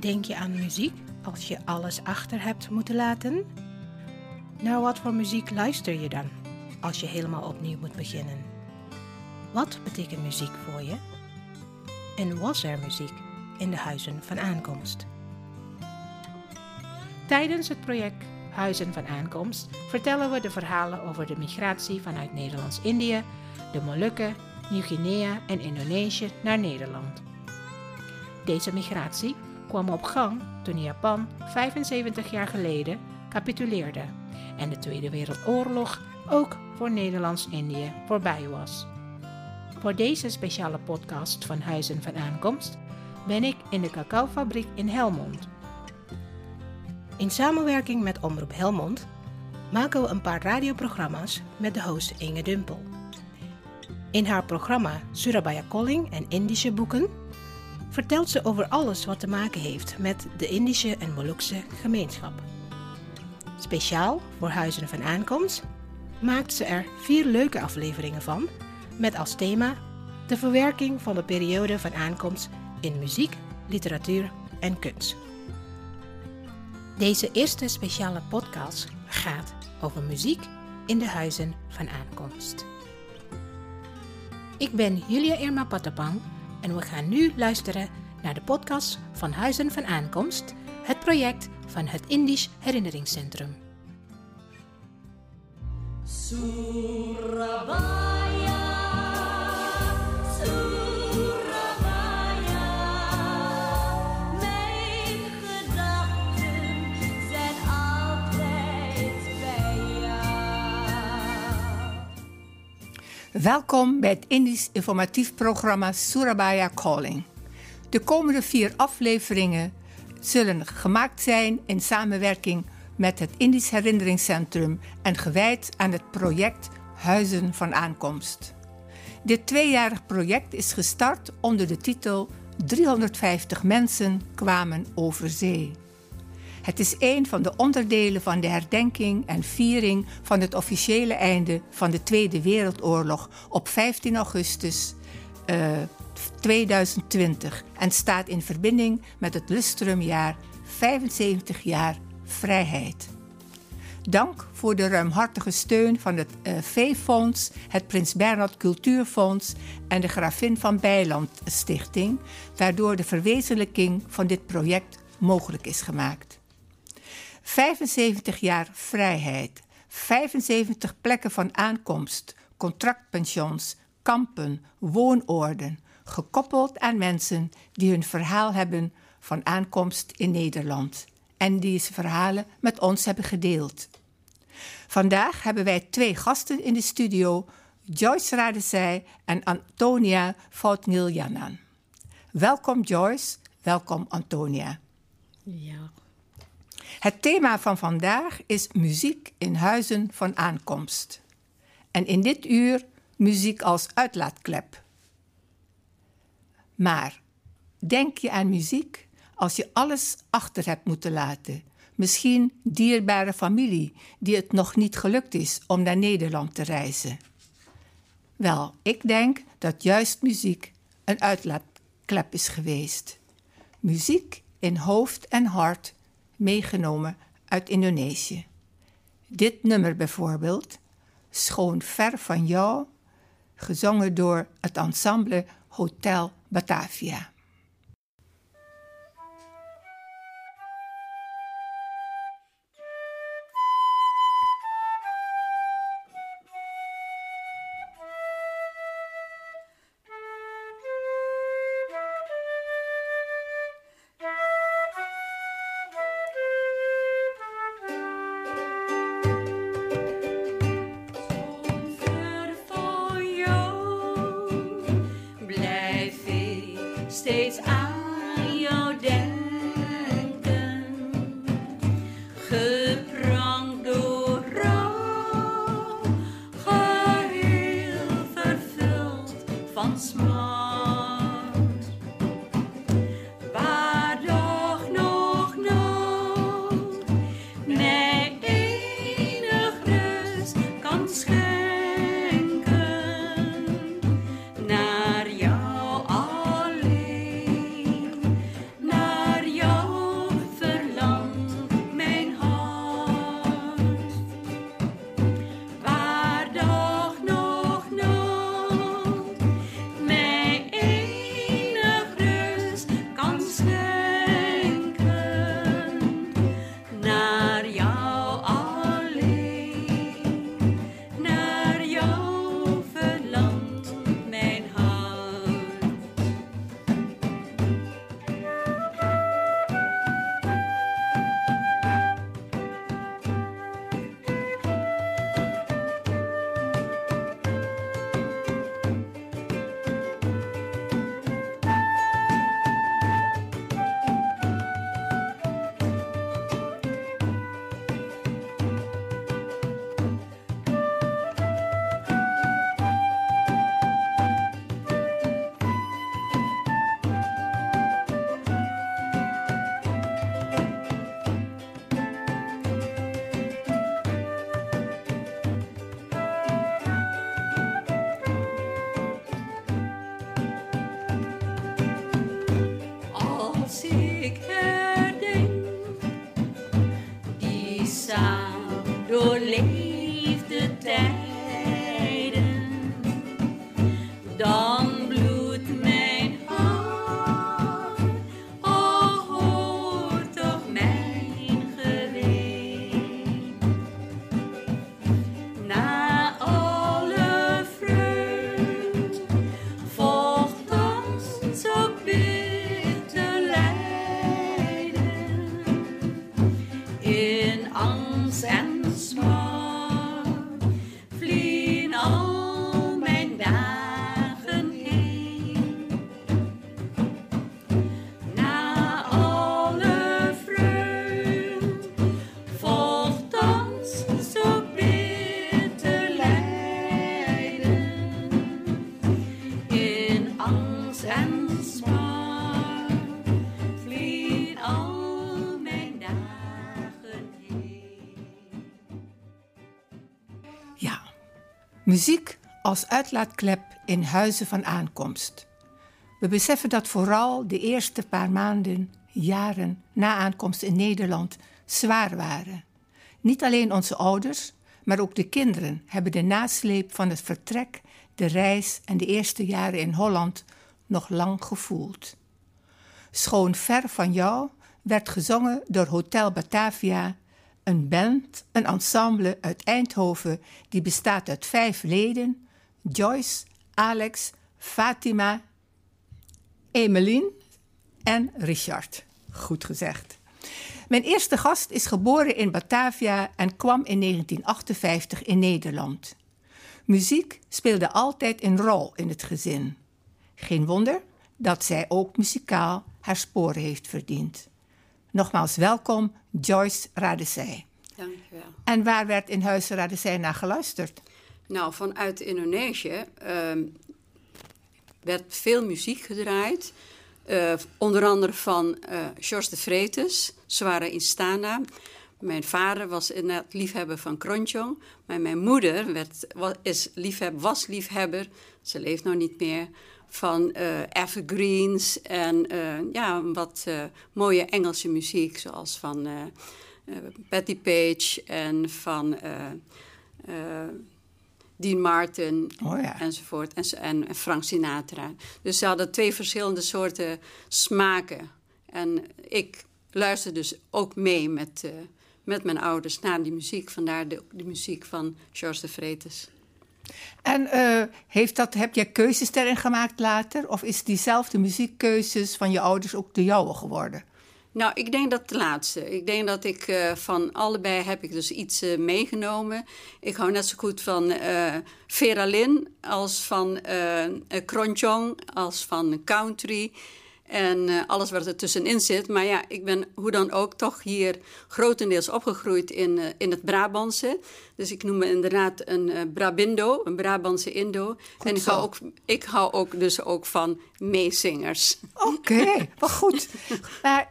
Denk je aan muziek als je alles achter hebt moeten laten? Naar wat voor muziek luister je dan als je helemaal opnieuw moet beginnen? Wat betekent muziek voor je? En was er muziek in de huizen van aankomst? Tijdens het project Huizen van Aankomst vertellen we de verhalen over de migratie vanuit Nederlands-Indië, de Molukken, Nieuw-Guinea en Indonesië naar Nederland. Deze migratie kwam op gang toen Japan 75 jaar geleden capituleerde en de Tweede Wereldoorlog ook voor Nederlands-Indië voorbij was. Voor deze speciale podcast van Huizen van Aankomst ben ik in de cacaofabriek in Helmond. In samenwerking met Omroep Helmond maken we een paar radioprogramma's met de host Inge Dumpel. In haar programma Surabaya Calling en Indische boeken vertelt ze over alles wat te maken heeft met de Indische en Molukse gemeenschap. Speciaal voor Huizen van Aankomst maakt ze er vier leuke afleveringen van, met als thema de verwerking van de periode van aankomst in muziek, literatuur en kunst. Deze eerste speciale podcast gaat over muziek in de huizen van aankomst. Ik ben Julia Irma Patapang en we gaan nu luisteren naar de podcast van Huizen van Aankomst, het project van het Indisch Herinneringscentrum. Surabaya, Welkom bij het Indisch informatief programma Surabaya Calling. De komende vier afleveringen zullen gemaakt zijn in samenwerking met het Indisch Herinneringscentrum en gewijd aan het project Huizen van Aankomst. Dit tweejarig project is gestart onder de titel 350 mensen kwamen over zee. Het is een van de onderdelen van de herdenking en viering van het officiële einde van de Tweede Wereldoorlog op 15 augustus eh, 2020 en staat in verbinding met het lustrumjaar 75 jaar vrijheid. Dank voor de ruimhartige steun van het uh, V-Fonds, het Prins Bernhard Cultuurfonds en de Gravin van Bijland Stichting, waardoor de verwezenlijking van dit project mogelijk is gemaakt. 75 jaar vrijheid, 75 plekken van aankomst, contractpensions, kampen, woonoorden, gekoppeld aan mensen die hun verhaal hebben van aankomst in Nederland en deze verhalen met ons hebben gedeeld. Vandaag hebben wij twee gasten in de studio, Joyce Radezij en Antonia Foutniljanan. Welkom Joyce, welkom Antonia. Ja. Het thema van vandaag is muziek in huizen van aankomst. En in dit uur muziek als uitlaatklep. Maar denk je aan muziek als je alles achter hebt moeten laten? Misschien dierbare familie die het nog niet gelukt is om naar Nederland te reizen. Wel, ik denk dat juist muziek een uitlaatklep is geweest. Muziek in hoofd en hart meegenomen uit Indonesië. Dit nummer bijvoorbeeld, Schoon ver van jou, gezongen door het ensemble Hotel Batavia. Van smart. Muziek als uitlaatklep in huizen van aankomst. We beseffen dat vooral de eerste paar maanden, jaren na aankomst in Nederland zwaar waren. Niet alleen onze ouders, maar ook de kinderen hebben de nasleep van het vertrek, de reis en de eerste jaren in Holland nog lang gevoeld. Schoon ver van jou werd gezongen door Hotel Batavia, een band, een ensemble uit Eindhoven die bestaat uit vijf leden: Joyce, Alex, Fatima, Emeline en Richard. Goed gezegd. Mijn eerste gast is geboren in Batavia en kwam in 1958 in Nederland. Muziek speelde altijd een rol in het gezin. Geen wonder dat zij ook muzikaal haar sporen heeft verdiend. Nogmaals welkom, Joyce Radesij. Dank je wel. En waar werd in Huis Radesij naar geluisterd? Nou, vanuit Indonesië ehm, werd veel muziek gedraaid. Eh, onder andere van uh, George de Vretes, Zware Instana. Mijn vader was inderdaad liefhebber van Kronjong. Maar mijn moeder werd, was, is liefhebber, was liefhebber, ze leeft nog niet meer, van uh, evergreens en ja, wat mooie Engelse muziek, zoals van Patti Page en van Dean Martin oh ja. enzovoort. En, en Frank Sinatra. Dus ze hadden twee verschillende soorten smaken. En ik luisterde dus ook mee met, met mijn ouders naar die muziek. Vandaar de, de muziek van George de Vretes. En uh, heeft dat, heb jij keuzes daarin gemaakt later? Of is diezelfde muziekkeuzes van je ouders ook de jouwe geworden? Nou, ik denk dat de laatste. Ik denk dat ik uh, van allebei heb ik dus iets uh, meegenomen. Ik hou net zo goed van uh, Vera als van uh, Kronjong, als van country. En uh, alles wat er tussenin zit. Maar ja, ik ben hoe dan ook toch hier grotendeels opgegroeid in, uh, in het Brabantse. Dus ik noem me inderdaad een uh, Brabindo, een Brabantse Indo. Goed en ik zo. hou, ook, ik hou ook dus ook van meezingers. Oké, okay, wat goed. Maar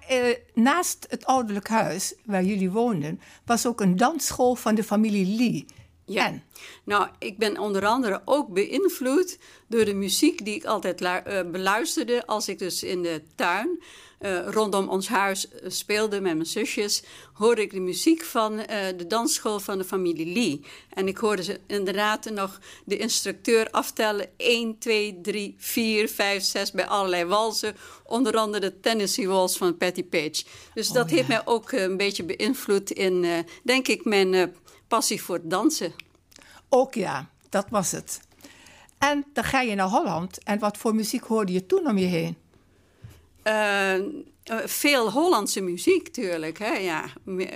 naast het ouderlijk huis waar jullie woonden... was ook een dansschool van de familie Lee... Ja. En? Nou, ik ben onder andere ook beïnvloed door de muziek die ik altijd uh, beluisterde als ik dus in de tuin uh, rondom ons huis speelde met mijn zusjes, hoorde ik de muziek van uh, de dansschool van de familie Lee. En ik hoorde ze inderdaad nog de instructeur aftellen 1, 2, 3, 4, 5, 6 bij allerlei walsen. Onder andere de Tennessee Waltz van Patti Page. Dus Oh, dat ja. heeft mij ook een beetje beïnvloed in, denk ik, mijn passie voor het dansen. Ook ja, dat was het. En dan ga je naar Holland. En wat voor muziek hoorde je toen om je heen? Uh, uh, veel Hollandse muziek, natuurlijk. Hè? Ja,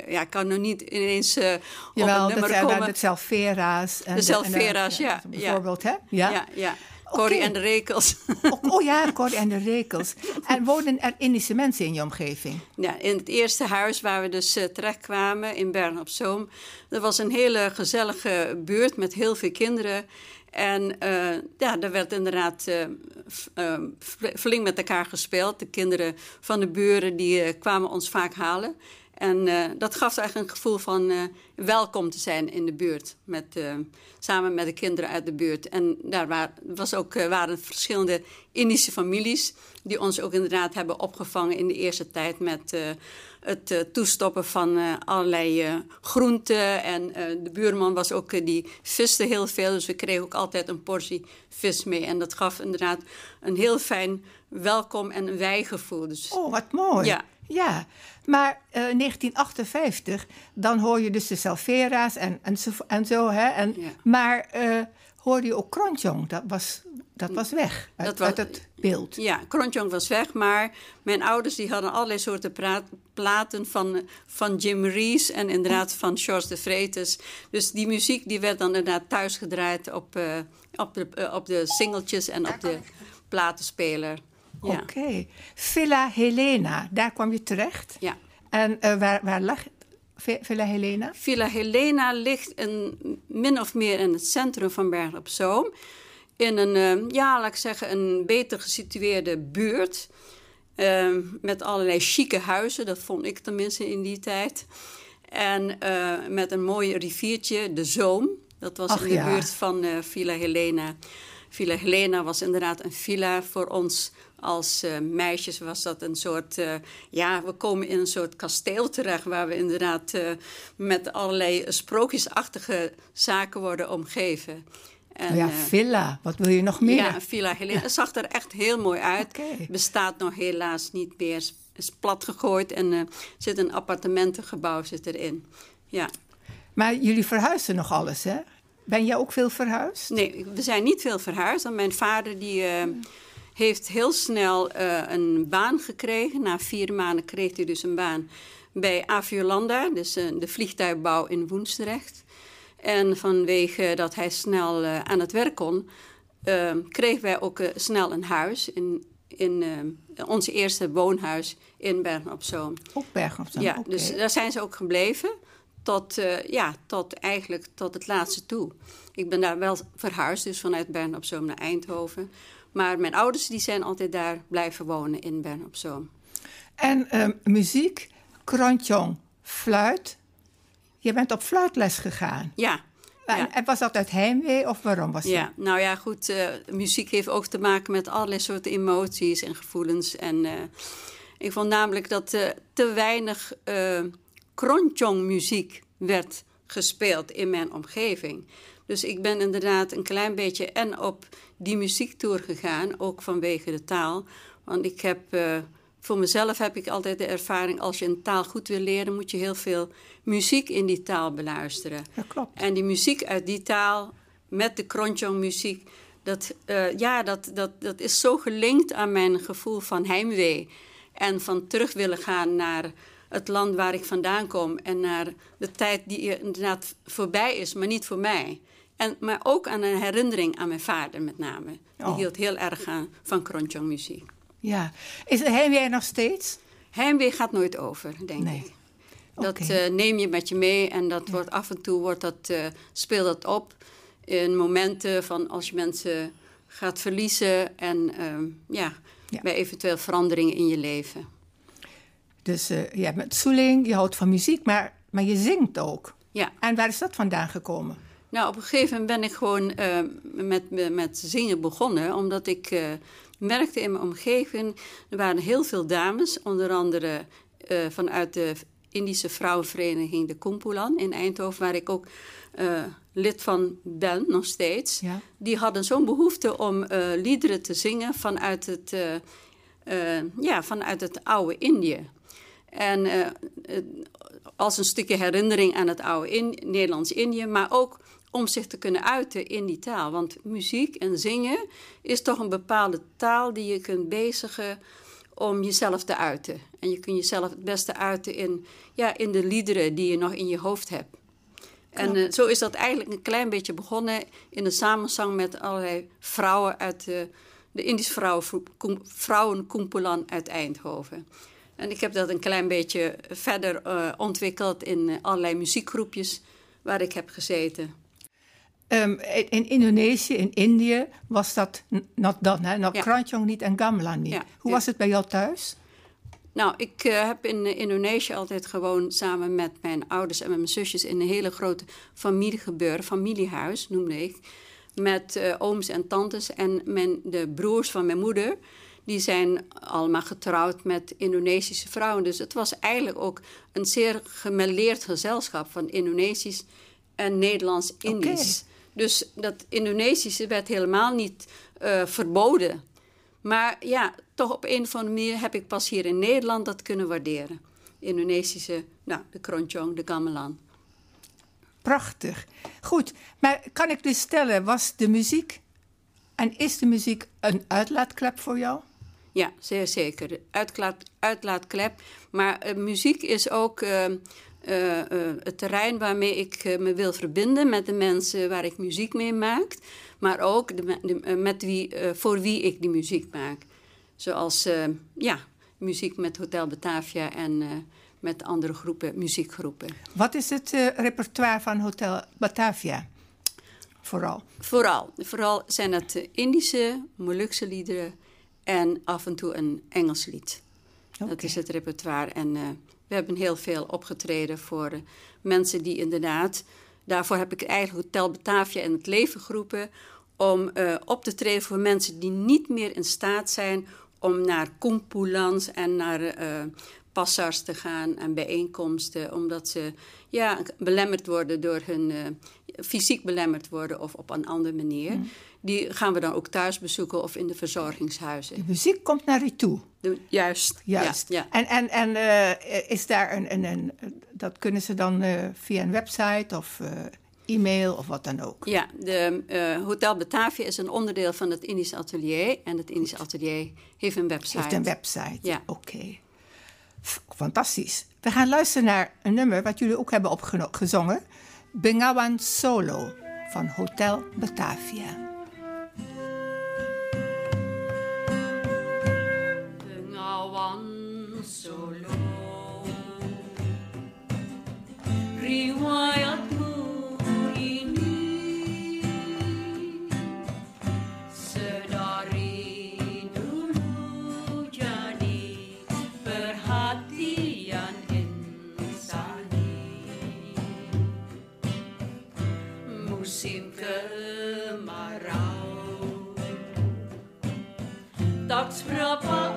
ja, ik kan nog niet ineens uh, Jawel, op het nummer dat komen. de Selfera's. En de Selfera's, ja. Bijvoorbeeld, ja. hè? Ja, ja. ja. Corrie okay. en de Rekels. oh, oh, ja, Corrie en de Rekels. En wonen er Indische mensen in je omgeving? Ja, in het eerste huis waar we dus uh, terechtkwamen, in Bern op Zoom. Dat was een hele gezellige buurt met heel veel kinderen. En uh, ja, er werd inderdaad uh, uh, flink met elkaar gespeeld. De kinderen van de buren die kwamen ons vaak halen. En dat gaf eigenlijk een gevoel van welkom te zijn in de buurt. Met, samen met de kinderen uit de buurt. En daar waar, was ook, waren verschillende Indische families... die ons ook inderdaad hebben opgevangen in de eerste tijd... met het toestoppen van allerlei groenten. En de buurman was ook, die viste heel veel. Dus we kregen ook altijd een portie vis mee. En dat gaf inderdaad een heel fijn welkom en een wijgevoel. Dus, oh, wat mooi. Ja. Ja, maar uh, 1958, dan hoor je dus de Salvera's en, en, zo, en zo. Hè? En, ja. Maar uh, hoorde je ook Kronjong, dat was, dat was weg uit, dat was, uit het beeld. Ja, Kronjong was weg, maar mijn ouders die hadden allerlei soorten praat, platen van, van Jim Rees en inderdaad van George de Vretes. Dus die muziek die werd dan inderdaad thuis gedraaid op, uh, op, de, op de singeltjes en op de platenspeler. Oké. Okay. Villa Helena, daar kwam je terecht? Ja. En uh, waar, waar lag Villa Helena? Villa Helena ligt in, min of meer in het centrum van Bergen op Zoom. In een, uh, ja, laat ik zeggen, een beter gesitueerde buurt. Uh, met allerlei chique huizen, dat vond ik tenminste in die tijd. En uh, met een mooi riviertje, de Zoom. Dat was Ach, in de ja. buurt van eh, Villa Helena. Villa Helena was inderdaad een villa voor ons als eh, meisjes. Was dat een soort, eh, ja, we komen in een soort kasteel terecht waar we inderdaad eh, met allerlei sprookjesachtige zaken worden omgeven. En, Oh ja, villa. Wat wil je nog meer? ja, Villa Helena. Het zag er echt heel mooi uit. Bestaat nog helaas niet meer. Is, plat gegooid en er zit een appartementengebouw zit erin. Ja. Maar jullie verhuizen nog alles, hè? Ben jij ook veel verhuisd? Nee, we zijn niet veel verhuisd. Want mijn vader die, heeft heel snel eh, een baan gekregen. Na vier maanden kreeg hij dus een baan bij Aviolanda, dus eh, de vliegtuigbouw in Woensdrecht. En vanwege dat hij snel eh, aan het werk kon, kregen wij ook snel een huis in, in ons eerste woonhuis in Bergen op Zoom. Ook Bergen op Zoom, Ja, dus daar zijn ze ook gebleven. Tot, ja, tot eigenlijk tot het laatste toe. Ik ben daar wel verhuisd, dus vanuit Bern op Zoom naar Eindhoven. Maar mijn ouders die zijn altijd daar blijven wonen in Bern op Zoom. En ehm, muziek, krantjong, fluit. Je bent op fluitles gegaan. Ja, En, Ja. en was dat uit heimwee of waarom was dat? ja. nou ja, goed. eh, muziek heeft ook te maken met allerlei soorten emoties en gevoelens. En eh, ik vond namelijk dat eh, te weinig eh muziek werd gespeeld in mijn omgeving. Dus ik ben inderdaad een klein beetje en op die muziektour gegaan, ook vanwege de taal. Want ik heb, eh, voor mezelf heb ik altijd de ervaring, als je een taal goed wil leren, moet je heel veel muziek in die taal beluisteren. Dat klopt. En die muziek uit die taal, met de Kronjong muziek, dat, eh, ja, dat, dat, dat is zo gelinkt aan mijn gevoel van heimwee. En van terug willen gaan naar het land waar ik vandaan kom. En naar de tijd die inderdaad voorbij is, maar niet voor mij. En, maar ook aan een herinnering aan mijn vader met name. Die Oh. hield heel erg aan van Kronjong muziek. Ja. Is het heimwee nog steeds? Heimwee gaat nooit over, denk Nee. ik. Dat eh, neem je met je mee en dat wordt af en toe wordt dat, eh, speelt dat op in momenten van als je mensen gaat verliezen en ehm, ja, Ja. bij eventueel veranderingen in je leven. Dus eh je bent Soeling, je houdt van muziek, maar, maar je zingt ook. Ja, En waar is dat vandaan gekomen? Nou op een gegeven moment ben ik gewoon eh, met, met zingen begonnen, omdat ik eh, merkte in mijn omgeving, er waren heel veel dames, onder andere eh, vanuit de Indische vrouwenvereniging de Kumpulan in Eindhoven, waar ik ook lid van ben, nog steeds. Ja. Die hadden zo'n behoefte om liederen te zingen vanuit het, ja, vanuit het oude Indië. En eh, eh, als een stukje herinnering aan het oude in, Nederlands-Indië, maar ook om zich te kunnen uiten in die taal. Want muziek en zingen is toch een bepaalde taal die je kunt bezigen om jezelf te uiten. En je kunt jezelf het beste uiten in, ja, in de liederen die je nog in je hoofd hebt. En eh, zo is dat eigenlijk een klein beetje begonnen in de samenzang met allerlei vrouwen uit de, de Indische vrouwen, vrouwenkumpulan uit Eindhoven. En ik heb dat een klein beetje verder eh, ontwikkeld in eh, allerlei muziekgroepjes waar ik heb gezeten. Ehm, in, in Indonesië, in Indië, was dat not dan, hè? Ja. niet en gamelan niet. Ja, Hoe ja. was het bij jou thuis? Nou, ik eh, heb in Indonesië altijd gewoon samen met mijn ouders en met mijn zusjes in een hele grote familie gebeuren. Familiehuis noemde ik. Met ooms en tantes en mijn, de broers van mijn moeder. Die zijn allemaal getrouwd met Indonesische vrouwen. Dus het was eigenlijk ook een zeer gemêleerd gezelschap van Indonesisch en Nederlands-Indisch. Dus dat Indonesische werd helemaal niet eh, verboden. Maar ja, toch op een of andere manier heb ik pas hier in Nederland dat kunnen waarderen. Indonesische, nou, de Kronjong, de Gamelan. Prachtig. Goed, maar kan ik dus stellen, was de muziek en is de muziek een uitlaatklep voor jou? Ja, zeer zeker. Uitlaat, uitlaatklep. Maar eh, muziek is ook eh, eh, het terrein waarmee ik me wil verbinden met de mensen waar ik muziek mee maak. Maar ook de, me- de- met wie, voor wie ik die muziek maak. Zoals ja, muziek met Hotel Batavia en met andere groepen, muziekgroepen. Wat is het repertoire van Hotel Batavia? Vooral. Vooral. Vooral zijn het Indische, Molukse liederen en af en toe een Engels lied. Dat is het repertoire. En eh, we hebben heel veel opgetreden voor eh, mensen die inderdaad daarvoor heb ik eigenlijk Hotel Batavia in het leven geroepen om eh, op te treden voor mensen die niet meer in staat zijn om naar compulans en naar passars te gaan en bijeenkomsten, omdat ze ja, belemmerd worden door hun uh, fysiek belemmerd worden of op een andere manier. Mm. Die gaan we dan ook thuis bezoeken of in de verzorgingshuizen. De muziek komt naar u toe. De, juist. Juist. Ja, En, en, en uh, is daar een, een, een, Dat kunnen ze dan uh, via een website of e-mail of wat dan ook? Ja, de Hotel Batavia is een onderdeel van het Indisch Atelier. En het Indisch Atelier heeft een website. Heeft een website. Ja. Oké. Fantastisch. We gaan luisteren naar een nummer wat jullie ook hebben opgezongen. Bengawan Solo van Hotel Batavia. the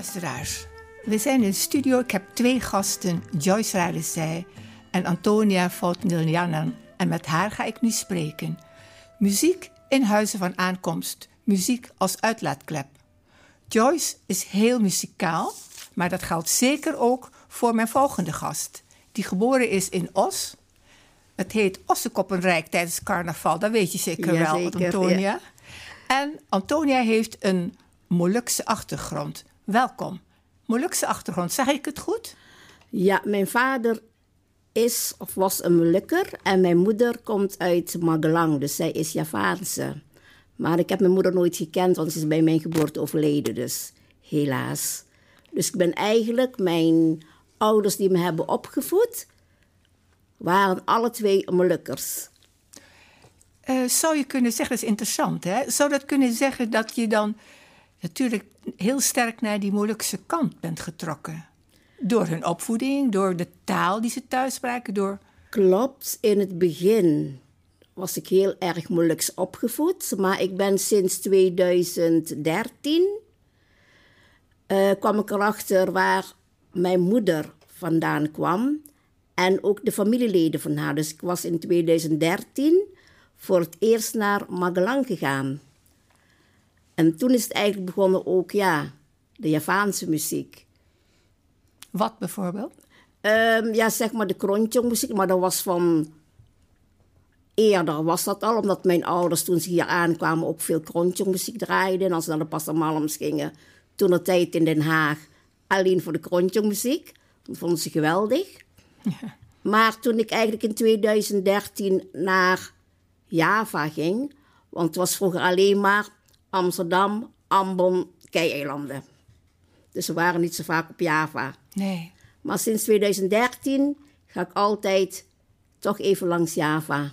Luisteraars, we zijn in de studio. Ik heb twee gasten, Joyce Radesij en Antonia Foutniljanan. En met haar ga ik nu spreken. Muziek in huizen van aankomst. Muziek als uitlaatklep. Joyce is heel muzikaal, maar dat geldt zeker ook voor mijn volgende gast. Die geboren is in Os. Het heet Ossekoppenrijk tijdens carnaval, dat weet je zeker Ja, wel, zeker, Antonia. ja. En Antonia heeft een Molukse achtergrond. Welkom. Molukse achtergrond, zeg ik het goed? Ja, mijn vader is of was een Molukker en mijn moeder komt uit Magelang, dus zij is Javaanse. Maar ik heb mijn moeder nooit gekend, want ze is bij mijn geboorte overleden, dus helaas. Dus ik ben eigenlijk, mijn ouders die me hebben opgevoed, waren alle twee Molukkers. Eh, zou je kunnen zeggen, dat is interessant, hè? Zou dat kunnen zeggen dat je dan natuurlijk heel sterk naar die Molukse kant bent getrokken? Door hun opvoeding, door de taal die ze thuis spraken, door... Klopt, in het begin was ik heel erg Moluks opgevoed, maar ik ben sinds 2013 eh, kwam ik erachter waar mijn moeder vandaan kwam en ook de familieleden van haar. Dus ik was in 2013 voor het eerst naar Magelang gegaan. En toen is het eigenlijk begonnen ook, ja, de Javaanse muziek. Wat bijvoorbeeld? Ehm, ja, zeg maar de krontjong muziek, maar dat was van eerder was dat al, omdat mijn ouders toen ze hier aankwamen ook veel krontjong muziek draaiden. En als ze naar de Passamalms gingen, toen de tijd in Den Haag, alleen voor de krontjong muziek. Dat vonden ze geweldig. Maar toen ik eigenlijk in 2013 naar Java ging, want het was vroeger alleen maar Amsterdam, Ambon, Kei-eilanden. Dus we waren niet zo vaak op Java. Nee. Maar sinds 2013 ga ik altijd toch even langs Java.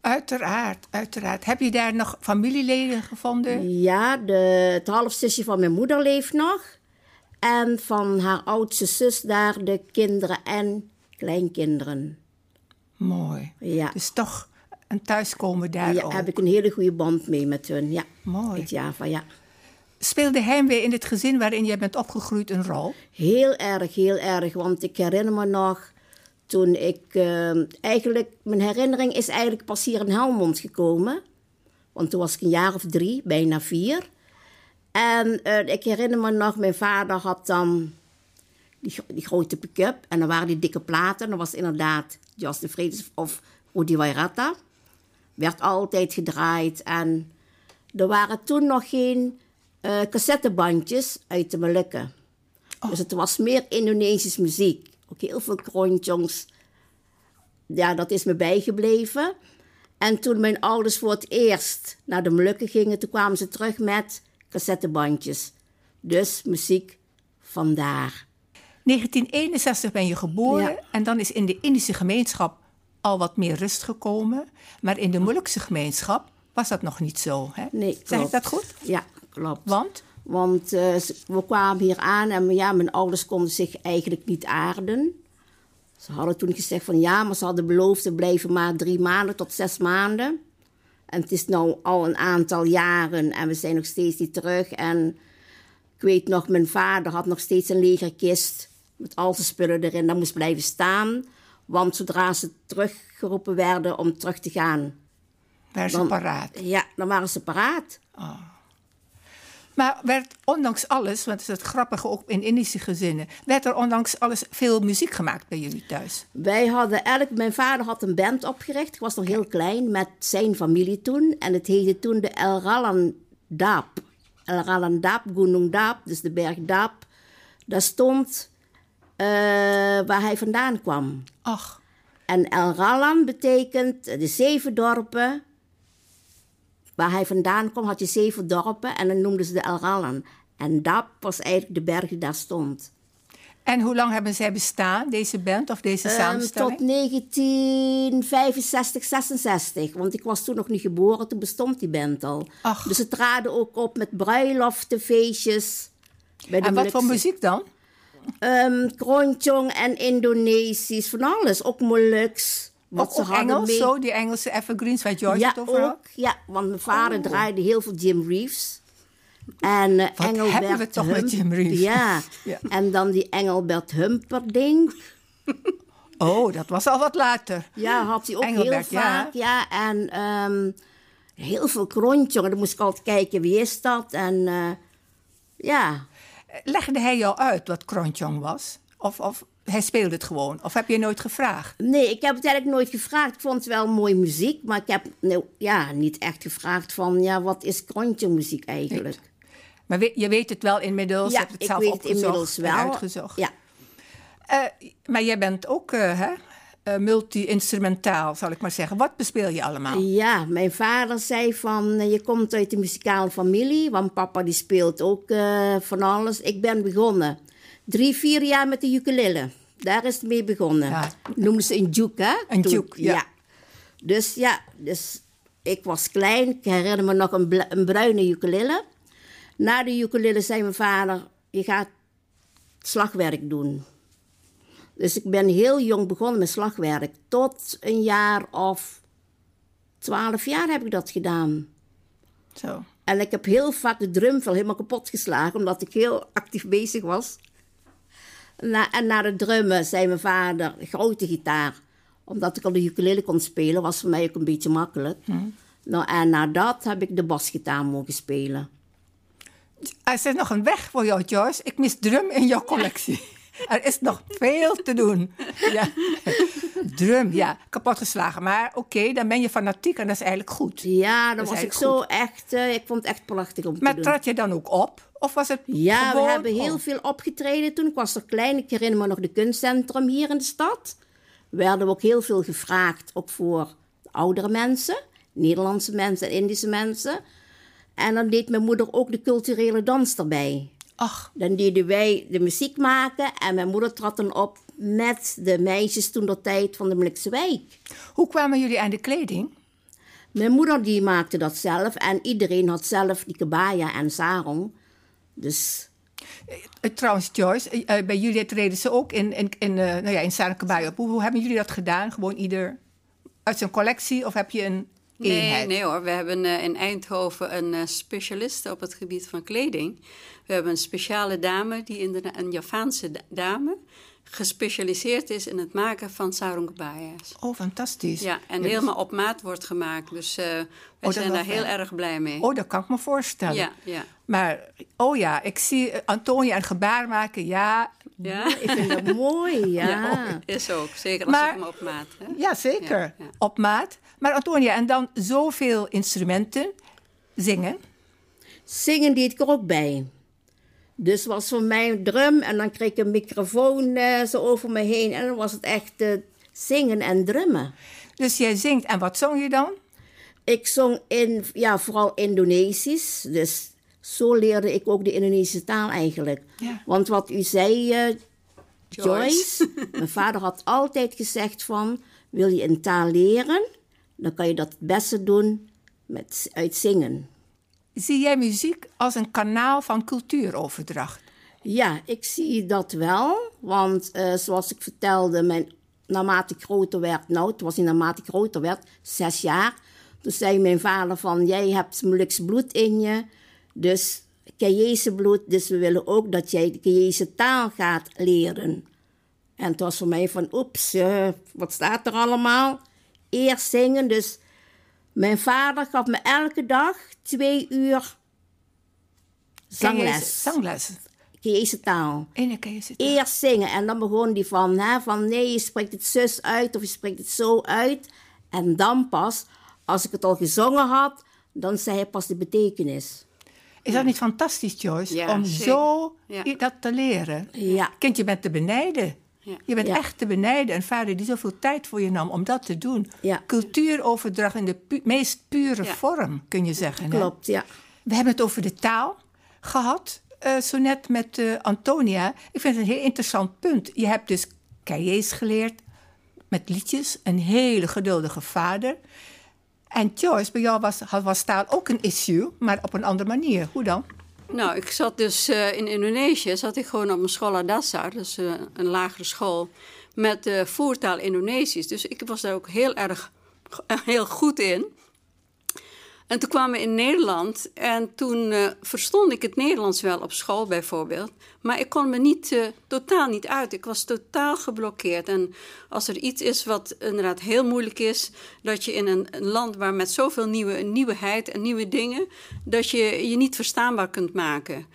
Uiteraard, uiteraard. Heb je daar nog familieleden gevonden? Ja, de, het halfzusje van mijn moeder leeft nog. En van haar oudste zus daar de kinderen en kleinkinderen. Mooi. Ja. Dus toch een thuiskomen daar Ja, heb ik een hele goede band mee met hun. Ja, Mooi. uit Java, ja. Speelde heimwee in het gezin waarin jij bent opgegroeid een rol? Heel erg, heel erg. Want ik herinner me nog, toen ik eh, eigenlijk, mijn herinnering is eigenlijk pas hier in Helmond gekomen. Want toen was ik een jaar of drie, bijna vier. En eh, ik herinner me nog, mijn vader had dan die, gro- die grote pick-up. En dan waren die dikke platen. Dat was inderdaad Just de Vredes of Rudi Wairata. Werd altijd gedraaid. En er waren toen nog geen eh, cassettebandjes uit de Molukken. Dus het was meer Indonesisch muziek. Ook heel veel krontjongs. Ja, dat is me bijgebleven. En toen mijn ouders voor het eerst naar de Molukken gingen, toen kwamen ze terug met cassettebandjes. Dus muziek vandaar. 1961 ben je geboren Ja. en dan is in de Indische gemeenschap al wat meer rust gekomen. Maar in de Molukse gemeenschap was dat nog niet zo. Hè? Nee, Zeg ik dat goed? Ja, klopt. Want? Want eh, we kwamen hier aan en ja, mijn ouders konden zich eigenlijk niet aarden. Ze hadden toen gezegd van ja, maar ze hadden beloofd te blijven maar drie maanden tot zes maanden. En het is nu al een aantal jaren en we zijn nog steeds niet terug. En ik weet nog, mijn vader had nog steeds een legerkist met al zijn spullen erin. Dat moest blijven staan. Want zodra ze teruggeroepen werden om terug te gaan, Waren ze Dan- paraat. ja, dan waren ze paraat. Maar werd ondanks alles, want dat is het grappige ook in Indische gezinnen, werd er ondanks alles veel muziek gemaakt bij jullie thuis. Wij hadden elk, mijn vader had een band opgericht. Ik was nog heel klein met zijn familie toen. En het heette toen de El Ralan Dap. El Ralan Dap, Gunung Dap, dus de berg Dap. Daar stond eh, waar hij vandaan kwam. Ach, En El Ralan betekent de zeven dorpen. Waar hij vandaan kwam had je zeven dorpen en dan noemden ze de El Ralan. En Dap was eigenlijk de berg die daar stond. en hoe lang hebben zij bestaan, deze band of deze Ehm, samenstelling? tot 1965, 66. Want ik was toen nog niet geboren, toen bestond die band al. Ach. Dus ze traden ook op met bruiloften, feestjes. Bij de en wat voor muziek dan? Krontjong en Indonesisch, van alles. Ook Moluks. Wat Ook, ze ook hadden Engels, mee. zo, die Engelse evergreens waar George ja, het over had? ook. Ja, want mijn vader draaide heel veel Jim Reeves. En eh, Wat Engelbert hebben we toch met Jim Reeves? Ja. Ja. en dan die Engelbert Humperdinck. Oh, dat was al wat later. Ja, had hij ook Engelbert, heel vaak. Ja, en ehm, heel veel krontjongen. Dan moest ik altijd kijken, wie is dat? En eh, ja, Legde hij jou uit wat Krontjong was? Of, of hij speelde het gewoon? Of heb je nooit gevraagd? nee, ik heb het eigenlijk nooit gevraagd. Ik vond het wel mooie muziek, maar ik heb nou, ja, niet echt gevraagd van, ja, wat is krontjongmuziek eigenlijk? Maar je weet het wel inmiddels, je ja, hebt het ik zelf weet het inmiddels wel. uitgezocht. Ja, Eh, maar jij bent ook eh, hè, eh, multi-instrumentaal, zal ik maar zeggen. Wat bespeel je allemaal? ja, mijn vader zei van, eh, je komt uit een muzikale familie, want papa die speelt ook eh, van alles. Ik ben begonnen drie, vier jaar met de ukulele. Daar is het mee begonnen. Ja. Noemden ze een juke, hè? Een Toen- juke, ja. Dus ja, dus ik was klein. Ik herinner me nog een, een bruine ukulele. Na de ukulele zei mijn vader, je gaat slagwerk doen. Dus ik ben heel jong begonnen met slagwerk. Tot een jaar of twaalf jaar heb ik dat gedaan. Zo. En ik heb heel vaak de drumvel helemaal kapot geslagen, omdat ik heel actief bezig was. Na, en na de drummen zei mijn vader, grote gitaar. Omdat ik al de ukulele kon spelen, was voor mij ook een beetje makkelijk. Nou, en na dat heb ik de basgitaar mogen spelen. Er is nog een weg voor jou, Joyce. Ik mis drum in jouw collectie. Er is nog veel te doen. Ja. Drum, ja, kapotgeslagen. Maar oké, dan ben je fanatiek en dat is eigenlijk goed. Ja, dan Dat was ik zo echt, eh, ik vond het echt prachtig om Maar te doen. trad je dan ook op? Of was het Ja, gewoon... we hebben heel oh, veel opgetreden toen. Ik was nog klein. Ik herinner me nog de kunstcentrum hier in de stad. Werden we ook heel veel gevraagd, ook voor oudere mensen. Nederlandse mensen en Indische mensen. En dan deed mijn moeder ook de culturele dans erbij. Ach, Dan deden wij de muziek maken en mijn moeder trad dan op met de meisjes toen de tijd van de Molukse wijk. hoe kwamen jullie aan de kleding? Mijn moeder die maakte dat zelf en iedereen had zelf die kebaya en sarong. Dus Eh, trouwens, Joyce, eh, eh, bij jullie treden ze ook in, in, in, eh, nou ja, in Sanekabai op. Hoe, hoe hebben jullie dat gedaan? Gewoon ieder uit zijn collectie? Of heb je een eenheid? nee hoor. We hebben eh, in Eindhoven een eh, specialiste op het gebied van kleding. We hebben een speciale dame, die inderdaad, een Javaanse da- dame. gespecialiseerd is in het maken van sarong kebayas. Oh, fantastisch. Ja, en dus- helemaal op maat wordt gemaakt. Dus eh wij dat zijn daar heel erg blij mee. Oh, dat kan ik me voorstellen. ja, ja. Maar, oh ja, ik zie Antonia een gebaar maken. Ja, Ja, Ik vind dat mooi, ja. ja, is ook. Zeker als Maar- ik hem op maat. Hè? ja zeker. Ja, ja. Op maat. Maar Antonia, en dan zoveel instrumenten. Zingen. Zingen deed ik er ook bij. Dus was voor mij een drum en dan kreeg ik een microfoon eh, zo over me heen. En dan was het echt eh, zingen en drummen. Dus jij zingt. En wat zong je dan? Ik zong in, ja, vooral Indonesisch. Dus zo leerde ik ook de Indonesische taal eigenlijk. Ja. Want wat u zei, eh, Joyce. Joyce. mijn vader had altijd gezegd van... wil je een taal leren, dan kan je dat het beste doen met, uit zingen. Zie jij muziek als een kanaal van cultuuroverdracht? Ja, ik zie dat wel. Want eh, zoals ik vertelde, mijn, naarmate ik groter werd... nou, het was niet naarmate ik groter werd, zes jaar... toen zei mijn vader van, jij hebt Molukse bloed in je... dus Cayese bloed, dus we willen ook dat jij de Cayese taal gaat leren. En het was voor mij van, oeps, eh, wat staat er allemaal? Eerst zingen, dus... Mijn vader gaf me elke dag twee uur zangles. Cayese- Zangles. Cayese taal. In Cayese taal. Eerst zingen en dan begon die van, hè, van nee, je spreekt het zus uit of je spreekt het zo uit. En dan pas, als ik het al gezongen had, dan zei hij pas de betekenis. Is dat niet fantastisch, Joyce? Ja, om zeker. zo dat te leren. Ja. Kind, je bent te benijden. Ja. Je bent Ja. echt te benijden. Een vader die zoveel tijd voor je nam om dat te doen. Ja. Cultuuroverdracht in de pu- meest pure Ja. vorm, kun je zeggen. hè? Klopt, ja. We hebben het over de taal gehad, eh, zo net met eh, Antonia. Ik vind het een heel interessant punt. Je hebt dus cahiers geleerd met liedjes, een hele geduldige vader. En Joyce, bij jou was, was taal ook een issue, maar op een andere manier. Hoe dan? Nou, ik zat dus eh, in Indonesië, zat ik gewoon op mijn school Adassa, dus eh, een lagere school, met eh voertaal Indonesisch. Dus ik was daar ook heel erg heel goed in. En toen kwamen we in Nederland en toen eh, verstond ik het Nederlands wel op school bijvoorbeeld. Maar ik kon me niet, eh, totaal niet uit. Ik was totaal geblokkeerd. En als er iets is wat inderdaad heel moeilijk is, dat je in een, een land waar met zoveel nieuwe, nieuwigheid en nieuwe dingen, dat je je niet verstaanbaar kunt maken.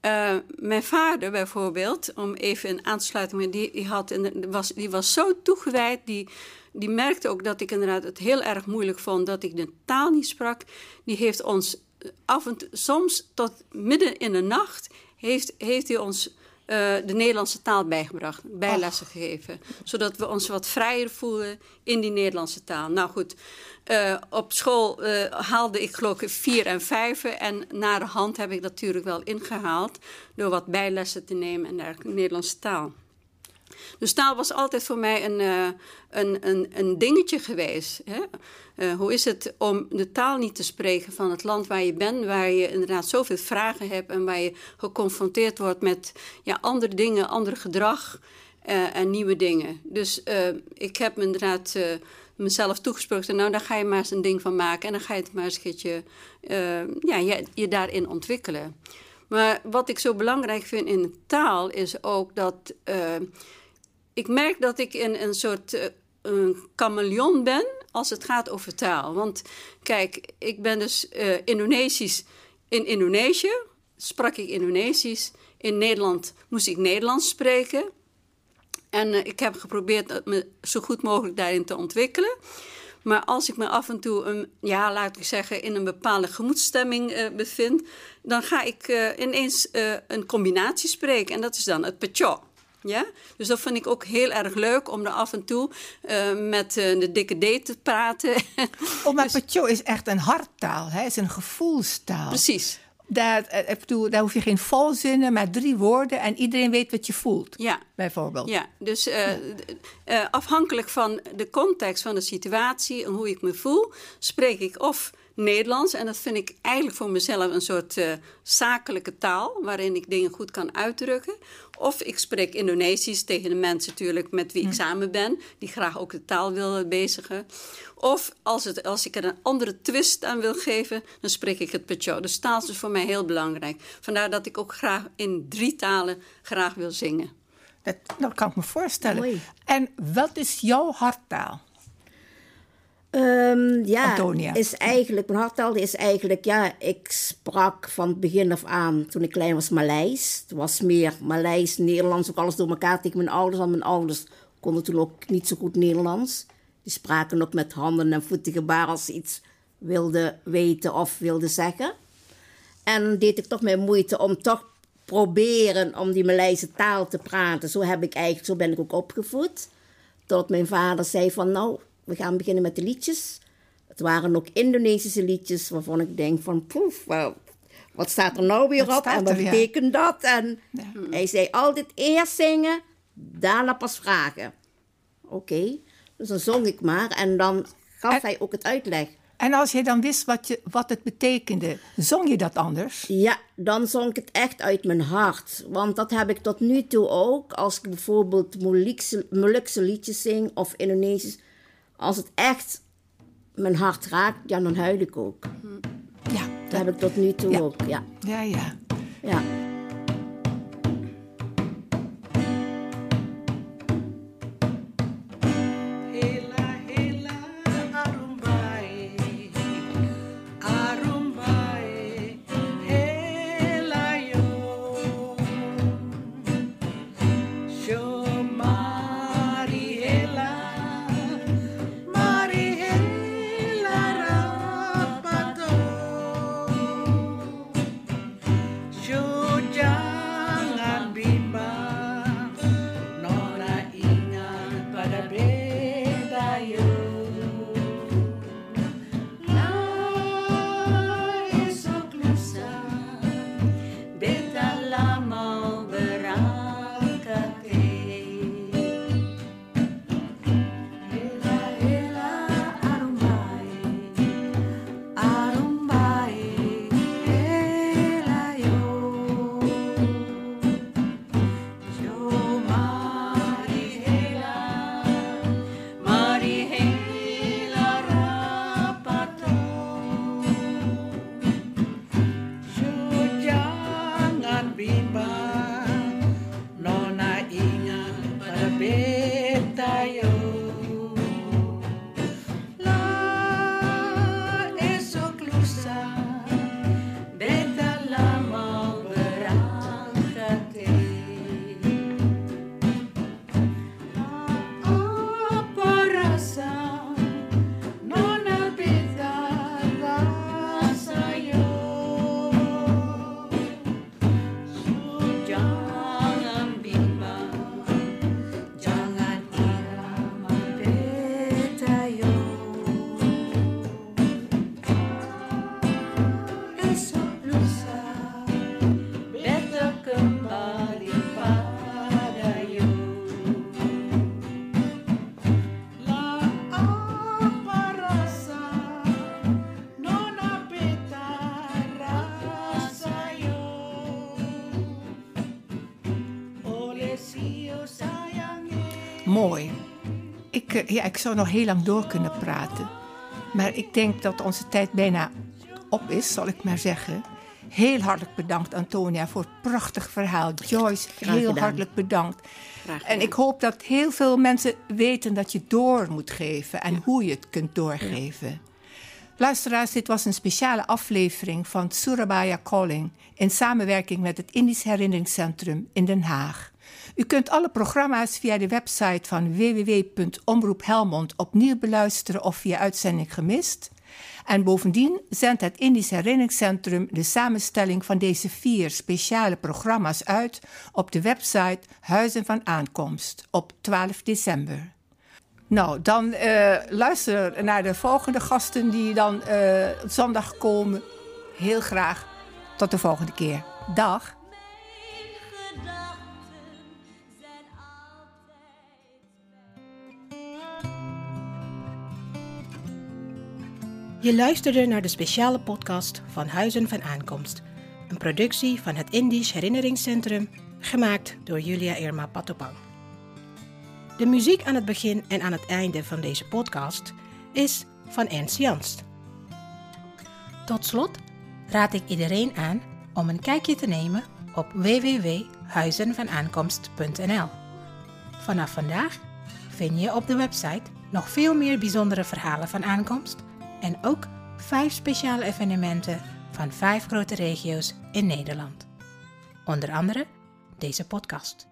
Eh, mijn vader bijvoorbeeld, om even in aansluiting, die, die, had, een- was, die was zo toegewijd, die, die merkte ook dat ik inderdaad het heel erg moeilijk vond dat ik de taal niet sprak. Die heeft ons af en toe, soms tot midden in de nacht, heeft, heeft hij ons eh, de Nederlandse taal bijgebracht, bijlessen gegeven. Zodat we ons wat vrijer voelen in die Nederlandse taal. Nou goed, eh, op school eh, haalde ik geloof ik vier en vijven. En na de hand heb ik dat natuurlijk wel ingehaald. Door wat bijlessen te nemen en dergelijke Nederlandse taal. Dus taal was altijd voor mij een, eh, een, een, een dingetje geweest. Hè? Eh, hoe is het om de taal niet te spreken van het land waar je bent, waar je inderdaad zoveel vragen hebt en waar je geconfronteerd wordt met ja, andere dingen, ander gedrag eh, en nieuwe dingen. Dus ik heb inderdaad mezelf toegesproken, nou daar ga je maar eens een ding van maken en dan ga je het maar eens een keertje ja, je, je daarin ontwikkelen. Maar wat ik zo belangrijk vind in taal is ook dat ik merk dat ik in een soort eh, een chameleon ben als het gaat over taal. Want kijk, ik ben dus eh, Indonesisch. In Indonesië sprak ik Indonesisch. In Nederland moest ik Nederlands spreken. En eh, ik heb geprobeerd me zo goed mogelijk daarin te ontwikkelen. Maar als ik me af en toe, een, ja, laat ik zeggen, in een bepaalde gemoedsstemming eh, bevind, dan ga ik ineens een combinatie spreken. En dat is dan het pecho. Ja? Dus dat vind ik ook heel erg leuk om er af en toe eh, met eh, de dikke D te praten. Oh, maar Pacho is echt een harttaal, hè? Het is een gevoelstaal. Precies. Daar, eh, ik bedoel, daar hoef je geen volzinnen, maar drie woorden en iedereen weet wat je voelt, Ja. bijvoorbeeld. Ja, dus afhankelijk van de context van de situatie en hoe ik me voel, spreek ik of Nederlands. En dat vind ik eigenlijk voor mezelf een soort eh, zakelijke taal, waarin ik dingen goed kan uitdrukken. Of ik spreek Indonesisch tegen de mensen natuurlijk met wie ik samen ben, die graag ook de taal willen bezigen. Of als, het, als ik er een andere twist aan wil geven, dan spreek ik het Pecho. Dus taal is dus voor mij heel belangrijk. Vandaar dat ik ook graag in drie talen graag wil zingen. Dat, dat kan ik me voorstellen. Mooi. En wat is jouw harttaal? Ehm, ja, Antonia. is eigenlijk, mijn harttaal is eigenlijk, ja, ik sprak van het begin af aan, toen ik klein was, Maleis. Het was meer Maleis, Nederlands, ook alles door elkaar tegen mijn ouders. Want mijn ouders konden toen ook niet zo goed Nederlands. Die spraken ook met handen en voeten gebaar als ze iets wilden weten of wilden zeggen. En deed ik toch mijn moeite om toch proberen om die Maleise taal te praten. Zo, heb ik eigenlijk, zo ben ik ook opgevoed. Tot mijn vader zei van nou, we gaan beginnen met de liedjes. Het waren ook Indonesische liedjes waarvan ik denk van poef, wa- wat staat er nou weer Wat op en wat er, ja. betekent dat? En hij zei altijd eerst zingen, daarna pas vragen. Oké, dus dan zong ik maar en dan gaf En- hij ook het uitleg. En als je dan wist wat, je, wat het betekende, zong je dat anders? Ja, dan zong ik het echt uit mijn hart. Want dat heb ik tot nu toe ook. Als ik bijvoorbeeld Molukse, Molukse liedjes zing of Indonesisch. Als het echt mijn hart raakt, ja, dan huil ik ook. Ja, Dat heb ik tot nu toe Ja. ook, ja. ja, ja. ja. Ja, ik zou nog heel lang door kunnen praten. Maar ik denk dat onze tijd bijna op is, zal ik maar zeggen. Heel hartelijk bedankt, Antonia, voor het prachtig verhaal. Joyce, heel hartelijk bedankt. En ik hoop dat heel veel mensen weten dat je door moet geven en hoe je het kunt doorgeven. Luisteraars, dit was een speciale aflevering van Surabaya Calling in samenwerking met het Indisch Herinneringscentrum in Den Haag. U kunt alle programma's via de website van www.omroep Helmond opnieuw beluisteren of via uitzending gemist. En bovendien zendt het Indisch Herinneringscentrum de samenstelling van deze vier speciale programma's uit op de website Huizen van Aankomst op 12 december. Nou, dan eh, luister naar de volgende gasten die dan eh, zondag komen. Heel graag. Tot de volgende keer. Dag. Je luisterde naar de speciale podcast van Huizen van Aankomst. Een productie van het Indisch Herinneringscentrum, gemaakt door Julia Irma Patopang. De muziek aan het begin en aan het einde van deze podcast is van Ernst Janst. Tot slot raad ik iedereen aan om een kijkje te nemen op www.huizenvanaankomst.nl. Vanaf vandaag vind je op de website nog veel meer bijzondere verhalen van aankomst en ook vijf speciale evenementen van vijf grote regio's in Nederland. Onder andere deze podcast.